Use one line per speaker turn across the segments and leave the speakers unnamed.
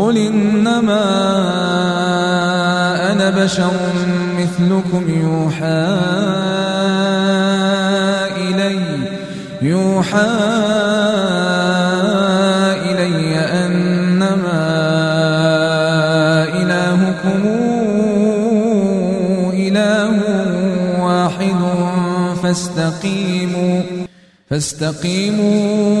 قل إنما أنا بشر مثلكم يوحى إلي يوحى إلي أنما إلهكم إله واحد فاستقيموا فاستقيموا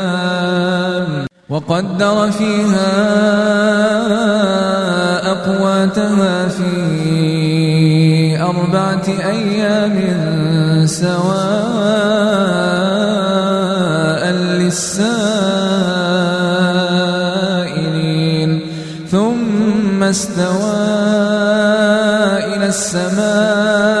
وقدر فيها أقواتها في أربعة أيام سواء للسائلين ثم استوى إلى السماء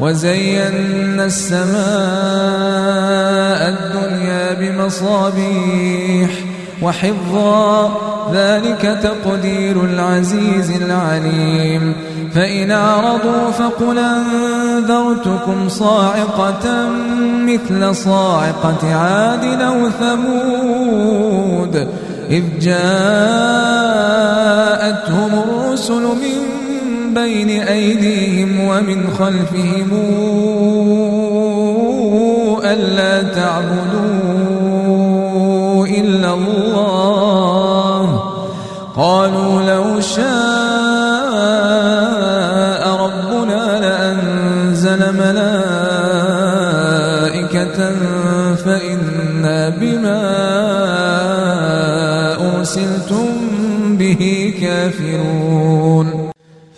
وزينا السماء الدنيا بمصابيح وحفظا ذلك تقدير العزيز العليم. فإن أعرضوا فقل أنذرتكم صاعقة مثل صاعقة عاد أو ثمود. إذ جاءتهم الرسل من بين أيديهم ومن خلفهم ألا تعبدوا إلا الله. قالوا لو شاء ربنا لأنزل ملائكة فإنا بما أرسلتم به كافرون.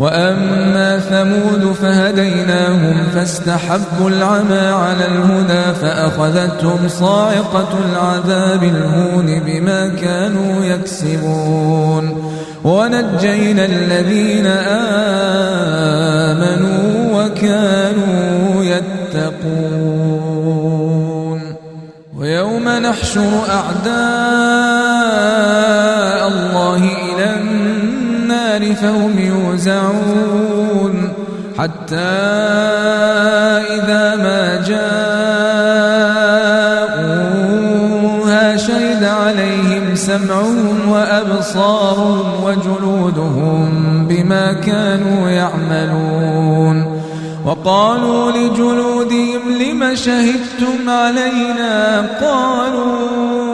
وأما ثمود فهديناهم فاستحبوا العمى على الهدى فأخذتهم صاعقة العذاب الهون بما كانوا يكسبون. ونجينا الذين آمنوا وكانوا يتقون. ويوم نحشر أعداء الله إلى النار فهم يوزعون حتى إذا ما جاءوها شهد عليهم سمعهم وأبصارهم وجلودهم بما كانوا يعملون وقالوا لجلودهم لم شهدتم علينا؟ قالوا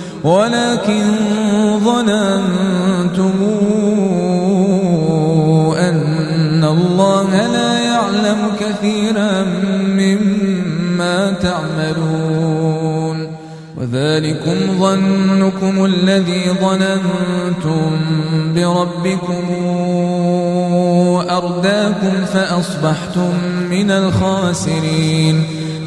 ولكن ظننتم أن الله لا يعلم كثيرا مما تعملون. وذلكم ظنكم الذي ظننتم بربكم. أرداكم فأصبحتم من الخاسرين.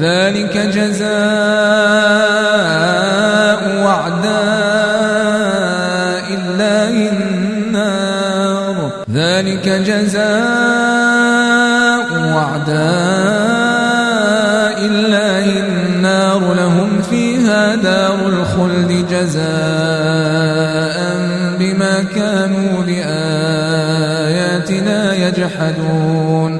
ذلك جزاء وعداء الله النار. ذلك جزاء وعداء الله النار. لهم فيها دار الخلد جزاء بما كانوا بآياتنا يجحدون.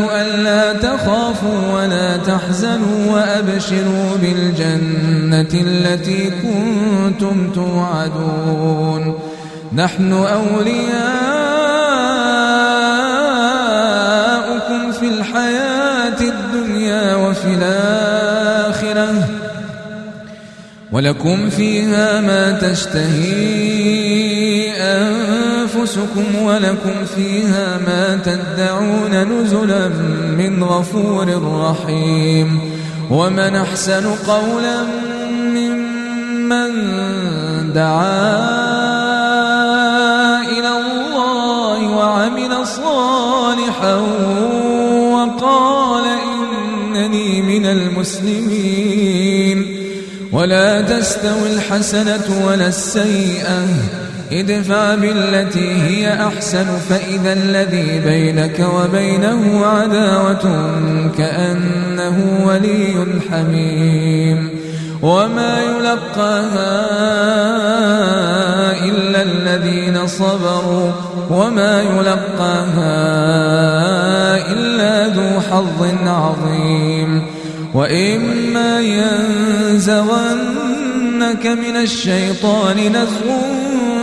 ألا تخافوا ولا تحزنوا وأبشروا بالجنة التي كنتم توعدون نحن أولياؤكم في الحياة الدنيا وفي الآخرة ولكم فيها ما تشتهي أنفسكم ولكم فيها ما تدعون نزلا من غفور رحيم. ومن أحسن قولا ممن دعا إلى الله وعمل صالحا وقال إنني من المسلمين. ولا تستوي الحسنة ولا السيئة. ادفع بالتي هي أحسن فإذا الذي بينك وبينه عداوة كأنه ولي حميم. وما يلقاها إلا الذين صبروا. وما يلقاها إلا ذو حظ عظيم. وإما ينزغنك من الشيطان نزغ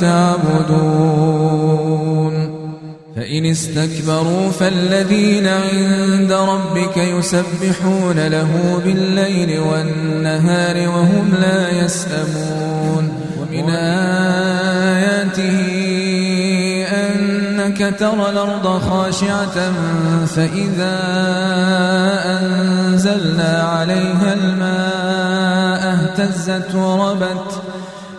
تعبدون. فإن استكبروا فالذين عند ربك يسبحون له بالليل والنهار وهم لا يسأمون. ومن آياته أنك ترى الأرض خاشعة فإذا أنزلنا عليها الماء اهتزت وربت.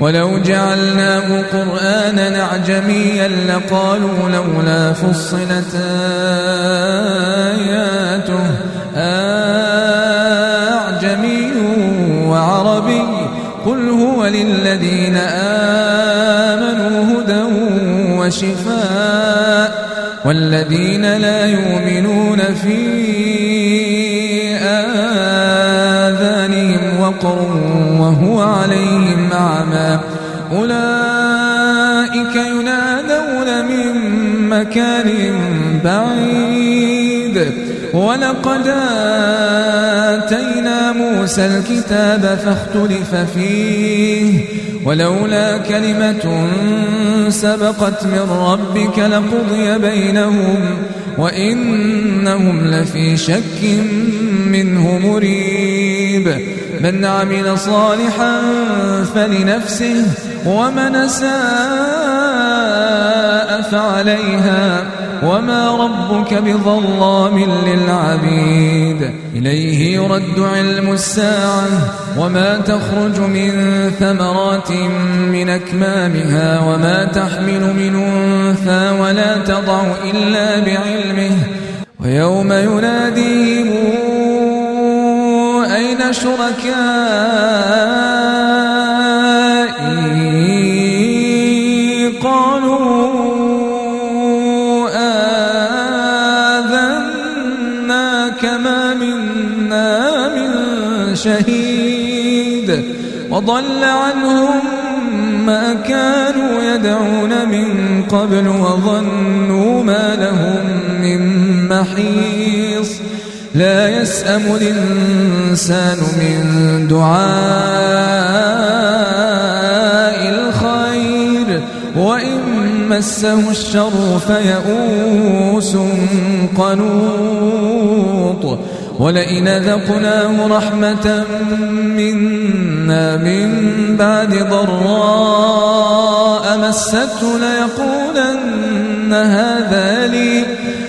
ولو جعلناه قرآنا أعجميا لقالوا لولا فصلت آياته. أعجمي وعربي. قل هو للذين آمنوا هدى وشفاء والذين لا يؤمنون في وقر وهو عليهم أعمى. أولئك ينادون من مكان بعيد. ولقد آتينا موسى الكتاب فاختلف فيه. ولولا كلمة سبقت من ربك لقضي بينهم وإنهم لفي شك منه مريب. من عمل صالحا فلنفسه ومن ساء فعليها وما ربك بظلام للعبيد. إليه يرد علم الساعة وما تخرج من ثمرات من أكمامها وما تحمل من أنثى ولا تضع إلا بعلمه. ويوم يناديهم شركائي قالوا آذنا كما منا من شهيد وضل عنهم ما كانوا يدعون من قبل وظنوا ما لهم من محيص لا يسأم الإنسان من دعاء الخير وإن مسه الشر فيئوس قنوط. ولئن ذقناه رحمة منا من بعد ضراء مسته ليقولن هذا لي.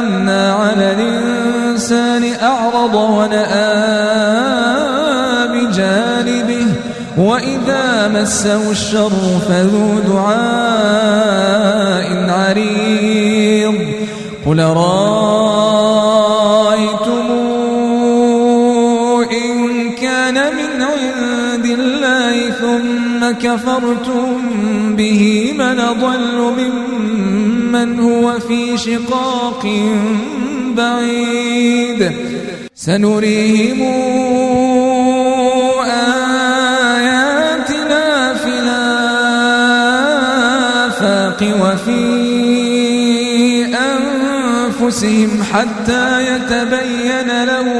أنعمنا على الإنسان أعرض ونأى بجانبه وإذا مسه الشر فذو دعاء عريض قل رأيتم ثم كفرتم به من ضل ممن هو في شقاق بعيد. سنريهم آياتنا في الآفاق وفي أنفسهم حتى يتبين لهم